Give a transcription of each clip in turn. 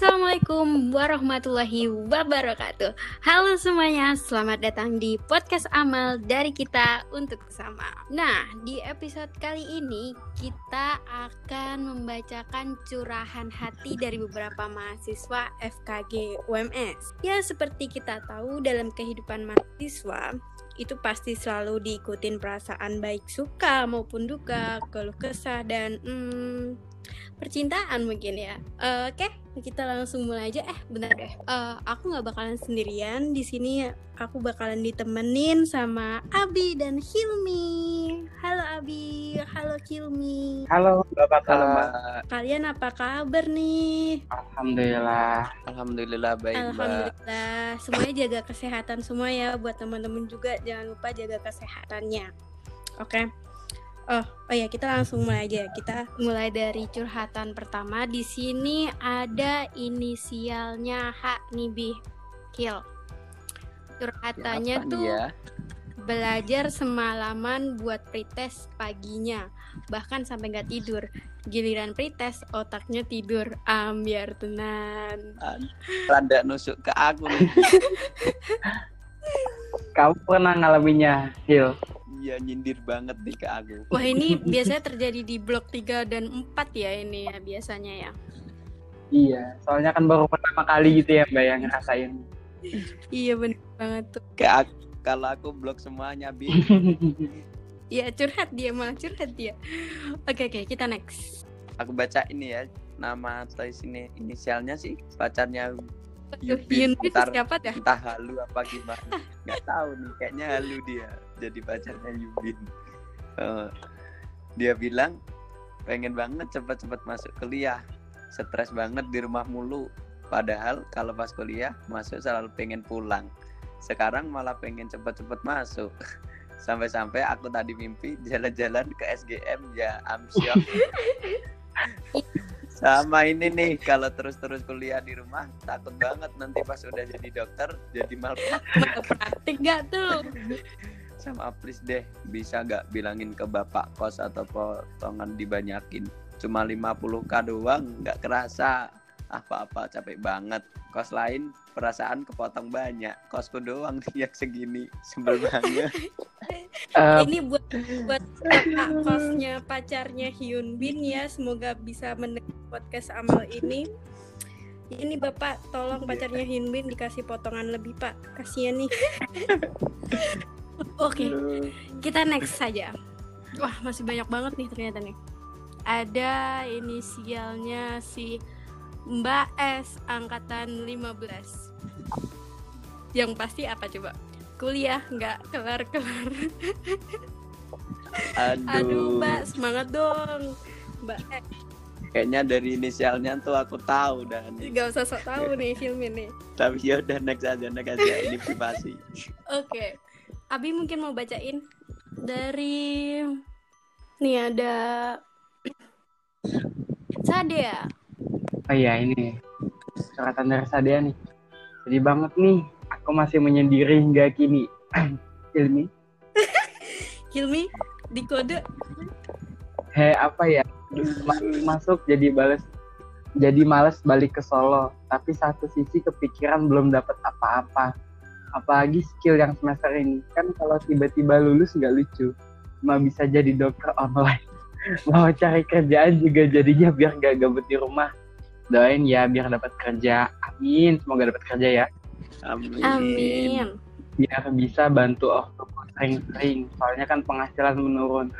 Assalamualaikum warahmatullahi wabarakatuh. Halo semuanya, selamat datang di podcast amal dari kita untuk bersama. Nah, di episode kali ini kita akan membacakan curahan hati dari beberapa mahasiswa FKG UMS. Ya, seperti kita tahu dalam kehidupan mahasiswa, itu pasti selalu diikutin perasaan baik suka maupun duka, keluh kesah dan hmm, percintaan mungkin ya. Uh, Oke, okay, kita langsung mulai aja. Eh, benar deh. Uh, aku nggak bakalan sendirian di sini. Aku bakalan ditemenin sama Abi dan Hilmi. Halo Abi, halo Hilmi. Halo, Bapak. Halo, Mbak. Kalian apa kabar nih? Alhamdulillah. Alhamdulillah baik, Mbak. Alhamdulillah. Semuanya jaga kesehatan semua ya buat teman-teman juga. Jangan lupa jaga kesehatannya. Oke. Okay? Oh, oh ya kita langsung mulai aja. Kita mulai dari curhatan pertama. Di sini ada inisialnya H Nibi Kill. Curhatannya Siapa tuh dia? belajar semalaman buat pretest paginya, bahkan sampai nggak tidur. Giliran pretest otaknya tidur. Ambiar tenan. Rada nusuk ke aku. Kamu pernah ngalaminya, Hil? Iya nyindir banget nih ke aku. Wah ini biasanya terjadi di blok 3 dan 4 ya ini ya biasanya ya. Iya, soalnya kan baru pertama kali gitu ya Mbak yang ngerasain. Iya bener banget tuh. Kayak aku, kalau aku blok semuanya bi. Iya curhat dia malah curhat dia. Oke oke kita next. Aku baca ini ya nama atau sini inisialnya sih pacarnya Aduh, Yubin. Itu Ntar- siapa dah? entah halu apa gimana. Nggak tahu nih kayaknya halu dia jadi pacarnya Yubin. Eh, dia bilang pengen banget cepet-cepet masuk kuliah. Stres banget di rumah mulu. Padahal kalau pas kuliah masuk selalu pengen pulang. Sekarang malah pengen cepet-cepet masuk. Sampai-sampai aku tadi mimpi jalan-jalan ke SGM ya amsyok. Sama ini nih kalau terus-terus kuliah di rumah takut banget nanti pas udah jadi dokter jadi malpraktek Praktik gak tuh? sama please deh bisa nggak bilangin ke bapak kos atau potongan dibanyakin. Cuma 50k doang nggak kerasa apa-apa capek banget kos lain perasaan kepotong banyak kosku doang yang segini sebel banget Eh, Ini buat buat kakak kosnya pacarnya Hyun Bin ya. Semoga bisa mendengar podcast amal ini. Ini bapak tolong pacarnya Hyun Bin dikasih potongan lebih pak. Kasian nih. Oke. kita next saja. Wah, masih banyak banget nih ternyata nih. Ada inisialnya si Mbak S angkatan 15. Yang pasti apa coba? Kuliah nggak kelar-kelar. aduh, Aduh, Mbak, semangat dong. Mbak S, kayaknya dari inisialnya tuh aku tahu dah nih gak usah sok tahu nih film ini. tapi ya udah next aja next aja ini privasi Oke. Abi mungkin mau bacain dari nih ada Sadea. Oh iya ini curhatan dari Sadia nih. Sedih banget nih. Aku masih menyendiri hingga kini. Hilmi, Hilmi di kode he apa ya? Ma- Masuk jadi bales jadi males balik ke Solo, tapi satu sisi kepikiran belum dapat apa-apa. Apalagi skill yang semester ini kan kalau tiba-tiba lulus nggak lucu, cuma bisa jadi dokter online. Mau cari kerjaan juga jadinya biar gak gabut di rumah. Doain ya biar dapat kerja. Amin, semoga dapat kerja ya. amin, Amin. Biar bisa bantu ortuku sering-sering. Soalnya kan penghasilan menurun.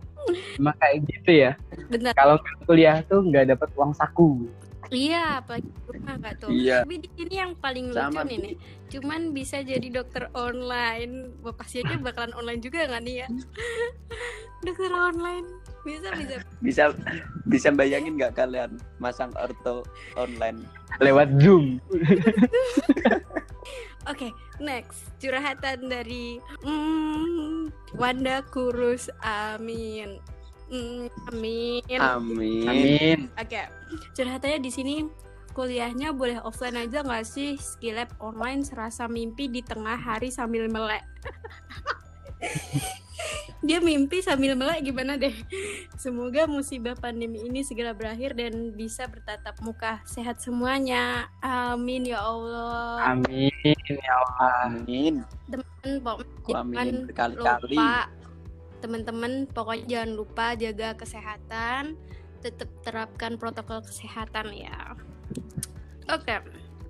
Cuma kayak gitu ya. Benar. Kalau kuliah tuh nggak dapat uang saku. Iya, apalagi di rumah nggak tuh. Iya. Tapi di sini yang paling lucu Sama, nih, nih. Cuman bisa jadi dokter online. Wah, pasti aja bakalan online juga nggak nih ya? dokter online. Bisa, bisa. bisa bisa bayangin nggak kalian masang orto online Lewat Zoom. Oke, next. Curhatan dari mm, Wanda Kurus. Amin. Mm, amin. amin Amin. Oke, curhatannya di sini kuliahnya boleh offline aja nggak sih? Skillab online serasa mimpi di tengah hari sambil melek. dia mimpi sambil melek gimana deh. Semoga musibah pandemi ini segera berakhir dan bisa bertatap muka sehat semuanya. Amin ya Allah. Amin ya Allah. Amin. Teman Aku jangan lupa teman-teman pokoknya jangan lupa jaga kesehatan, tetap terapkan protokol kesehatan ya. Oke.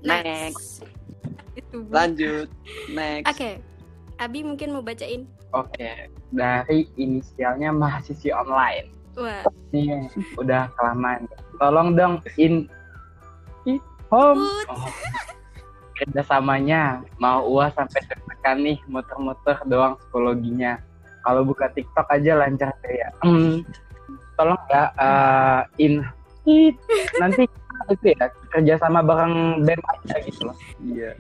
Next. Itu Bu. Lanjut. Next. Oke. Abi mungkin mau bacain. Oke, dari inisialnya mahasiswi online. Wah, Nih, udah kelamaan. Tolong dong in i- home. Oh. Kerjasamanya mau uas sampai deg-degan nih muter-muter doang psikologinya. Kalau buka TikTok aja lancar kayak. Hmm, tolong ya eh, in it. nanti itu ya kerjasama bareng BEM aja gitu loh. Iya.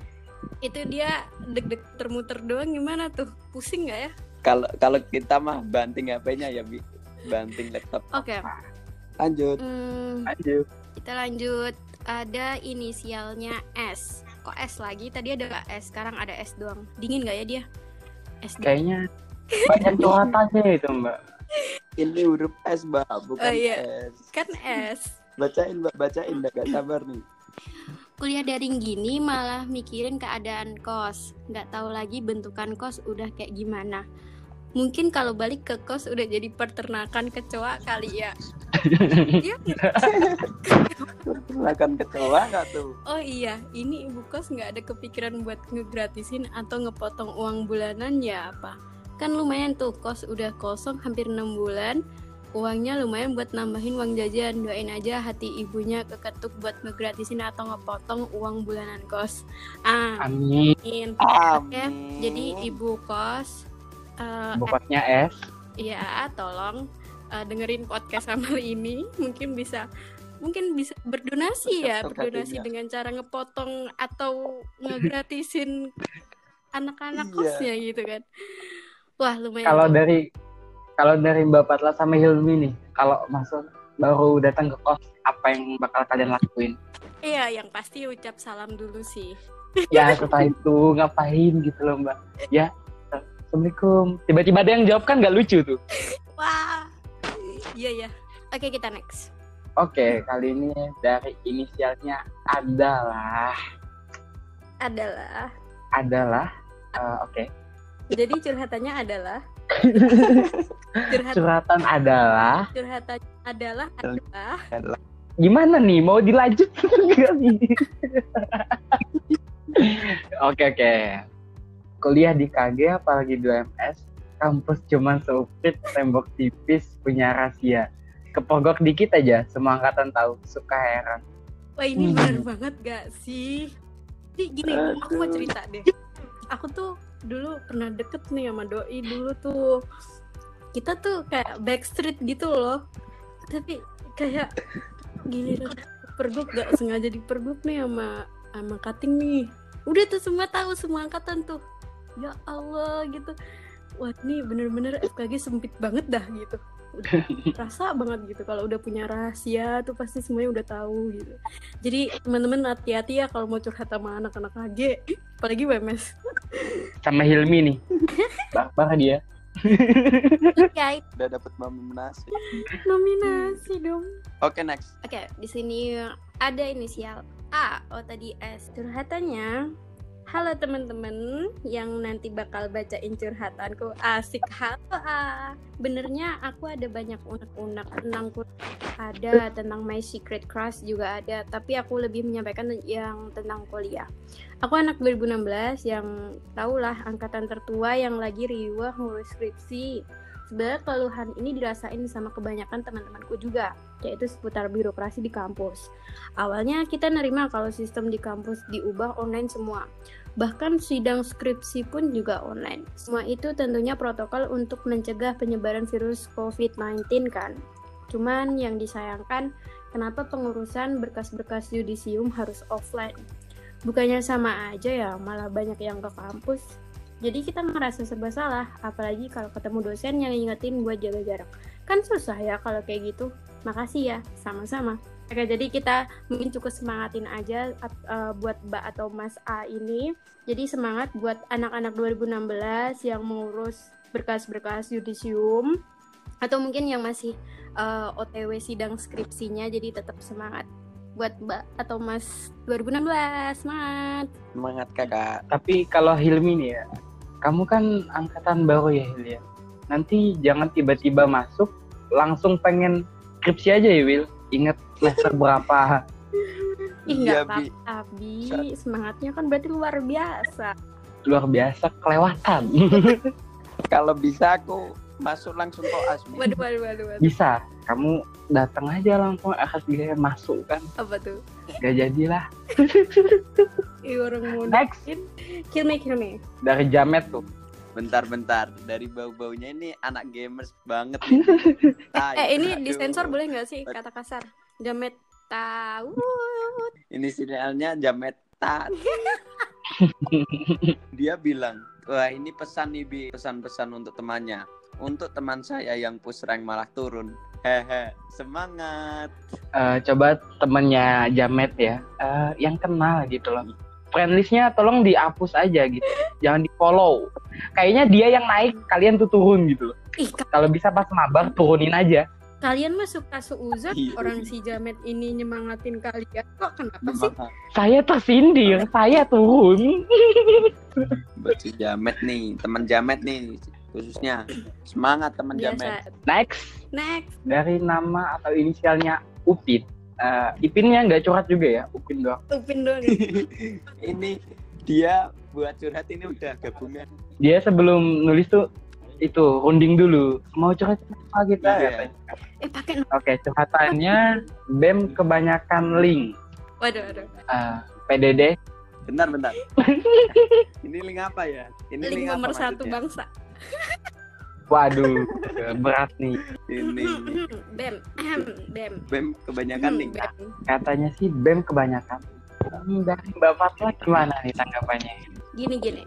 itu dia deg-deg termuter doang gimana tuh? Pusing nggak ya? Kalau kalau kita mah banting HP-nya ya, Bi. Banting laptop. Oke. Lanjut. Hmm, Aduh. kita lanjut. Ada inisialnya S. Kok S lagi? Tadi ada S, sekarang ada S doang. Dingin nggak ya dia? S doang. Kayaknya banyak curhatannya itu mbak. Ini huruf S, Mbak, bukan Oh, iya. S. Kan S. Bacain, Mbak, bacain. Mbak, gak sabar nih. Kuliah daring gini malah mikirin keadaan kos. Nggak tahu lagi bentukan kos udah kayak gimana. Mungkin kalau balik ke kos udah jadi peternakan kecoa kali ya. Iya? Silakan kecoa nggak tuh? Oh iya, ini ibu kos nggak ada kepikiran buat ngegratisin atau ngepotong uang bulanan ya apa? Kan lumayan tuh kos udah kosong hampir enam bulan, uangnya lumayan buat nambahin uang jajan. Doain aja hati ibunya keketuk buat ngegratisin atau ngepotong uang bulanan kos. Ah, Amin. Amin. Amin. Jadi ibu kos, eh, Bukosnya S. ya tolong eh, dengerin podcast sama ini, mungkin bisa mungkin bisa berdonasi ya, berdonasi hatinya. dengan cara ngepotong atau ngegratisin anak-anak Iya. kosnya gitu kan. Wah lumayan. Kalau tuh. dari kalau dari Mbak Patla sama Hilmi nih, kalau masuk baru datang ke kos, apa yang bakal kalian lakuin? Iya, yang pasti ucap salam dulu sih. Ya setelah itu ngapain gitu loh Mbak? Ya, Assalamualaikum. Tiba-tiba ada yang jawab kan nggak lucu tuh. Wah, iya ya. Oke kita next. Oke, kali ini dari inisialnya adalah Adalah. adalah eh, oke Jadi curhatannya adalah. Curhat curhatan adalah curhatan adalah adalah gimana nih mau dilanjut nggak nih? Oke oke. Kuliah di KG apalagi 2MS, kampus cuman seuprit, tembok tipis, punya rahasia. Kepogok dikit aja, semua angkatan tahu, suka heran. Wah ini Hmm. benar banget gak sih? Jadi gini, aku mau cerita deh. Aku tuh dulu pernah deket nih sama doi dulu tuh. Kita tuh kayak backstreet gitu loh. Tapi kayak gini pergub gak sengaja dipergub nih sama sama cutting nih. Udah tuh semua tahu semua angkatan tuh. Ya Allah gitu. Wah ini bener-bener FKG sempit banget dah gitu. Udah rasa banget gitu kalau udah punya rahasia tuh pasti semuanya udah tahu gitu. Jadi teman-teman hati-hati ya kalau mau curhat sama anak-anak AG, apalagi WMS. Sama Hilmi nih. Barbar dia. Oke, Udah dapat nominasi. nominasi dong. Oke, next. Oke, di sini ada inisial A. Oh tadi S. Curhatannya, halo teman-teman yang nanti bakal bacain curhatanku. Asik halo A. Benernya aku ada banyak unek-unek tentang. Ada tentang my secret crush juga ada, tapi aku lebih menyampaikan yang tentang kuliah. Aku anak 2016 yang tahulah angkatan tertua yang lagi riwah ngurus skripsi. Sebenarnya keluhan ini dirasain sama kebanyakan teman-temanku juga, yaitu seputar birokrasi di kampus. Awalnya kita nerima kalau sistem di kampus diubah online semua. Bahkan sidang skripsi pun juga online. Semua itu tentunya protokol untuk mencegah penyebaran virus COVID-19 kan. Cuman yang disayangkan, kenapa pengurusan berkas-berkas yudisium harus offline? Bukannya sama aja ya, malah banyak yang ke kampus. Jadi kita ngerasa serba salah, apalagi kalau ketemu dosen yang ngingetin buat jaga jarak. Kan susah ya kalau kayak gitu. Makasih ya, sama-sama. Oke, jadi kita mungkin cukup semangatin aja uh, buat Mbak atau Mas A ini. Jadi semangat buat anak-anak 2016 yang mengurus berkas-berkas yudisium atau mungkin yang masih uh, eh, OTW sidang skripsinya jadi tetap semangat buat Mbak atau Mas 2016 semangat semangat kakak tapi kalau Hilmi nih ya kamu kan angkatan baru ya Hil ya nanti jangan tiba-tiba masuk langsung pengen skripsi aja ya Will ingat semester berapa Ih iya, apa-apa Bi semangatnya kan berarti luar biasa luar biasa kelewatan kalau bisa aku masuk langsung koas. Waduh, waduh, waduh, waduh. Bisa, kamu datang aja langsung akas gaya masuk kan. Apa tuh? Gak jadilah. Orang mau Next. Kill me, kill me. Dari Jamet tuh. Bentar-bentar, dari bau-baunya ini anak gamers banget. ah, eh, ini aduh. disensor boleh nggak sih kata kasar? Jamet tahu. Ini sinyalnya Jamet tak. Dia bilang, wah ini pesan nih Bi, pesan-pesan untuk temannya untuk teman saya yang push rank malah turun. Hehe, semangat. Uh, coba temennya Jamet ya, uh, yang kenal gitu loh. Friendlistnya tolong dihapus aja gitu, jangan di follow. Kayaknya dia yang naik, kalian tuh turun gitu loh. Kalau bisa pas mabar turunin aja. Kalian mah suka seuzon iya. orang si Jamet ini nyemangatin kalian kok kenapa sih? Saya tersindir, saya turun. Buat si Jamet nih, teman Jamet nih, khususnya semangat teman jamet next next dari nama atau inisialnya Upin uh, Ipinnya nggak curhat juga ya? Upin doang. Upin doang. Ini dia buat curhat ini udah gabungan. Dia sebelum nulis tuh itu runding dulu. Mau curhat apa kita? Ya eh pakai oke okay, curhatannya bem kebanyakan link. Waduh waduh. Uh, PDD bentar bentar ini link apa ya? Ini link, link nomor satu bangsa Waduh, berat nih. Ini. Bem, bem. Bem kebanyakan nih. Katanya sih bem kebanyakan. Dari Mbak Fatwa gimana nih tanggapannya? Gini gini.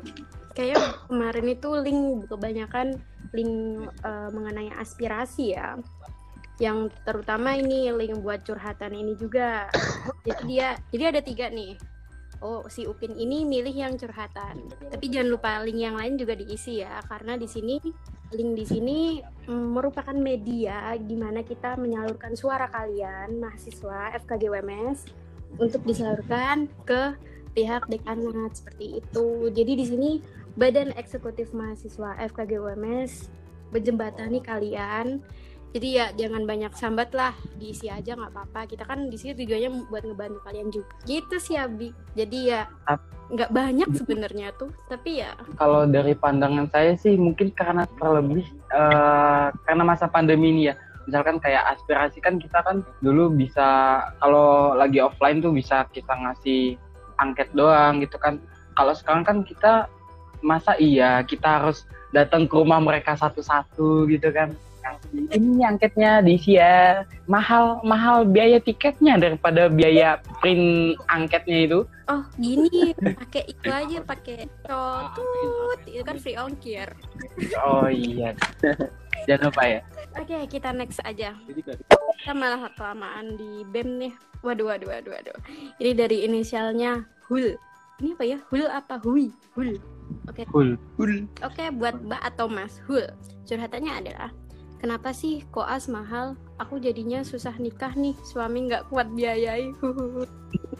Kayak kemarin itu link kebanyakan link uh, mengenai aspirasi ya. Yang terutama ini link buat curhatan ini juga. Jadi dia, jadi ada tiga nih oh si Upin ini milih yang curhatan. Tapi jangan lupa link yang lain juga diisi ya, karena di sini link di sini mm, merupakan media di mana kita menyalurkan suara kalian mahasiswa FKG WMS untuk disalurkan ke pihak dekanat seperti itu. Jadi di sini Badan Eksekutif Mahasiswa FKG WMS menjembatani kalian jadi ya jangan banyak sambat lah diisi aja nggak apa-apa. Kita kan di sini tujuannya buat ngebantu kalian juga. Gitu sih Abi. Jadi ya nggak banyak sebenarnya tuh. Tapi ya kalau dari pandangan saya sih mungkin karena terlebih uh, karena masa pandemi ini ya. Misalkan kayak aspirasi kan kita kan dulu bisa kalau lagi offline tuh bisa kita ngasih angket doang gitu kan. Kalau sekarang kan kita masa iya kita harus datang ke rumah mereka satu-satu gitu kan ini angketnya diisi ya mahal mahal biaya tiketnya daripada biaya print angketnya itu. Oh gini pakai itu aja pakai cotut. Itu kan free ongkir. Oh iya. Jangan lupa ya. Oke okay, kita next aja. Kita malah kelamaan di bem nih. Waduh waduh waduh waduh. Ini dari inisialnya hul. Ini apa ya? Hul apa hui? Hul. Oke. Okay. Hul. Hul. Oke, okay, buat Mbak atau Mas Hul. Curhatannya adalah kenapa sih koas mahal? Aku jadinya susah nikah nih suami nggak kuat biayai.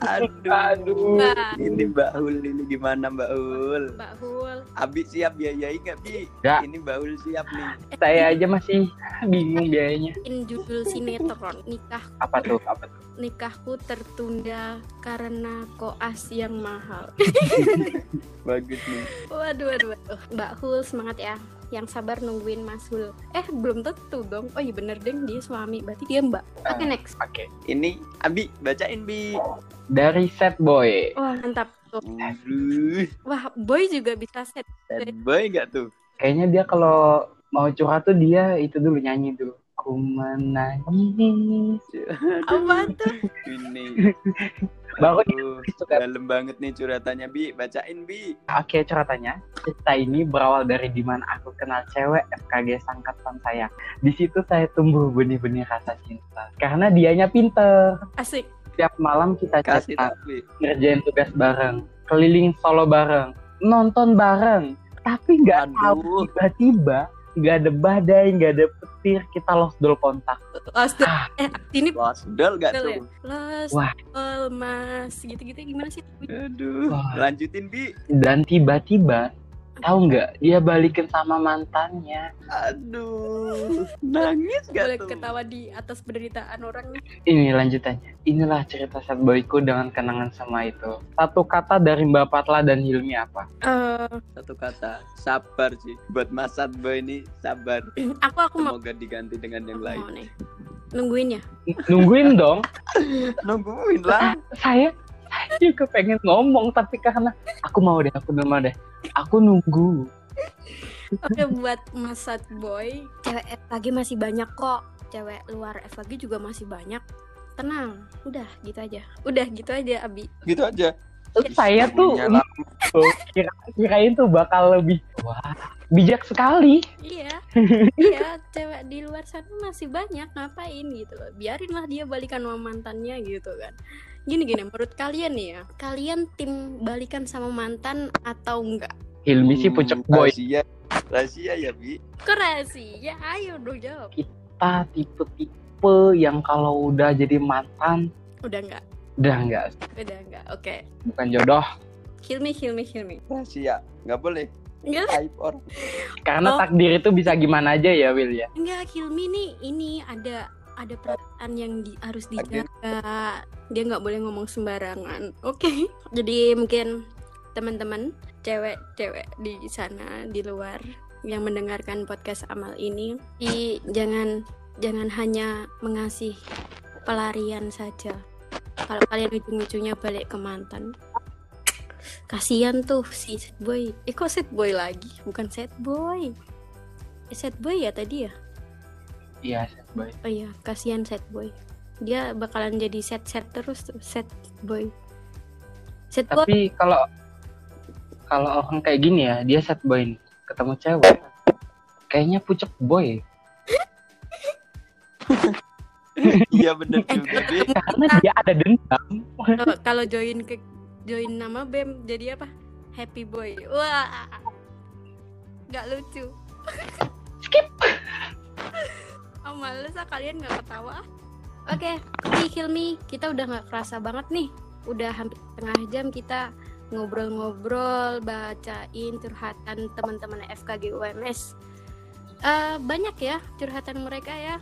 Aduh. Aduh. Nah. ini Mbak Hul ini gimana Mbak Hul? Mbak Hul. Abi siap biayai nggak Bi? Ya. ini Mbak Hul siap nih. Saya aja masih bingung biayanya. In judul sinetron nikah. Apa tuh? Apa tuh nikahku tertunda karena koas yang mahal bagus nih waduh waduh waduh Mbak Hul semangat ya yang sabar nungguin Mas Hul. Eh belum tentu dong. Oh iya bener deng dia suami. Berarti dia mbak. Oke okay, next. Oke. Okay. Ini Abi bacain Bi. Dari set boy. Wah mantap tuh. Wah boy juga bisa set. Set boy gak tuh? Kayaknya dia kalau mau curhat tuh dia itu dulu nyanyi dulu. Aku menangis. Apa tuh? Ini. Baru Aduh, suka. dalam banget nih curhatannya Bi. Bacain Bi. Oke, ceritanya. Cerita ini berawal dari di mana aku kenal cewek FKG sangkatan saya. Di situ saya tumbuh benih-benih rasa cinta. Karena dianya pinter. Asik. Tiap malam kita tapi. ngerjain tugas bareng, keliling solo bareng, nonton bareng. Tapi nggak tahu tiba-tiba nggak ada badai, nggak ada petir, kita lost dol kontak. Lost Ah. eh ini Wasdol gak Betul ya? tuh? Lost Wah. all mas gitu-gitu gimana sih? Aduh. Wah. Lanjutin Bi. Dan tiba-tiba tahu nggak dia balikin sama mantannya. Aduh. Nangis Boleh gak tuh? ketawa di atas penderitaan orang nih. Ini lanjutannya. Inilah cerita sad boyku dengan kenangan sama itu. Satu kata dari Mbak Patla dan Hilmi apa? Eh, Satu kata. Sabar sih. Buat Mas Boy ini sabar. aku aku mau Semoga diganti dengan yang lain. nih. Nungguin ya. Nungguin dong. Nungguin lah. Saya saya juga pengen ngomong tapi karena aku mau deh, aku mau deh. Aku nunggu. Oke buat Mas Sad Boy, cewek FKG masih banyak kok. Cewek luar FKG juga masih banyak. Tenang, udah gitu aja. Udah gitu aja Abi. Gitu aja. Terus saya tuh kira kirain tuh bakal lebih wah bijak sekali. Iya, iya, cewek di luar sana masih banyak ngapain gitu loh. Biarinlah dia balikan sama mantannya gitu kan. Gini gini, menurut kalian nih ya, kalian tim balikan sama mantan atau enggak? Hilmi sih pucuk boy. Rahasia. Rahasia ya Bi. Kok rahasia? Ayo dong jawab. Kita tipe-tipe yang kalau udah jadi mantan Udah enggak? udah enggak Udah enggak. Oke. bukan jodoh Hilmi, Hilmi, Hilmi. Rahasia. Nggak boleh. Enggak, karena Oh. takdir itu bisa gimana aja ya Will ya. enggak Hilmi nih ini ada ada perasaan yang di- harus dijaga. Dia nggak boleh ngomong sembarangan. Oke. Jadi mungkin teman-teman cewek-cewek di sana di luar yang mendengarkan podcast amal ini, i, jangan jangan hanya mengasih pelarian saja. Kalau kalian ujung-ujungnya balik ke mantan, kasihan tuh si sad boy. Eh kok sad boy lagi? Bukan sad boy. Eh, sad boy ya tadi ya? Iya sad boy. Oh iya, kasihan sad boy. Dia bakalan jadi sad sad terus tuh, sad boy. Sad boy. Tapi kalau kalau orang kayak gini ya dia sad boy nih, ketemu cewek kayaknya pucuk boy Iya bener juga Bi. karena dia ada dendam. Kalau- Kalau join ke join nama BEM jadi apa? Happy boy. Wah. Gak lucu. Skip. Oh males ah kalian nggak ketawa. Oke, Hilmi, Hilmi, kita udah nggak kerasa banget nih. Udah hampir setengah jam kita ngobrol-ngobrol, bacain curhatan teman-teman FKG UMS. Eh, banyak ya curhatan mereka ya,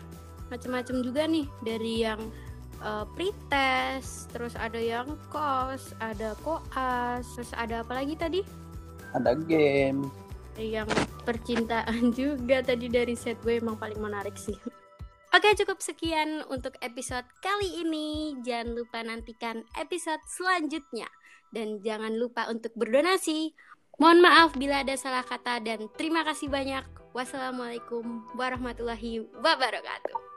macam-macam juga nih dari yang eh, pretest, terus ada yang kos, ada koas, terus ada apa lagi tadi? Ada game. Yang percintaan juga tadi dari set gue emang paling menarik sih. Oke cukup sekian untuk episode kali ini. Jangan lupa nantikan episode selanjutnya. Dan jangan lupa untuk berdonasi. Mohon maaf bila ada salah kata dan terima kasih banyak. Wassalamualaikum warahmatullahi wabarakatuh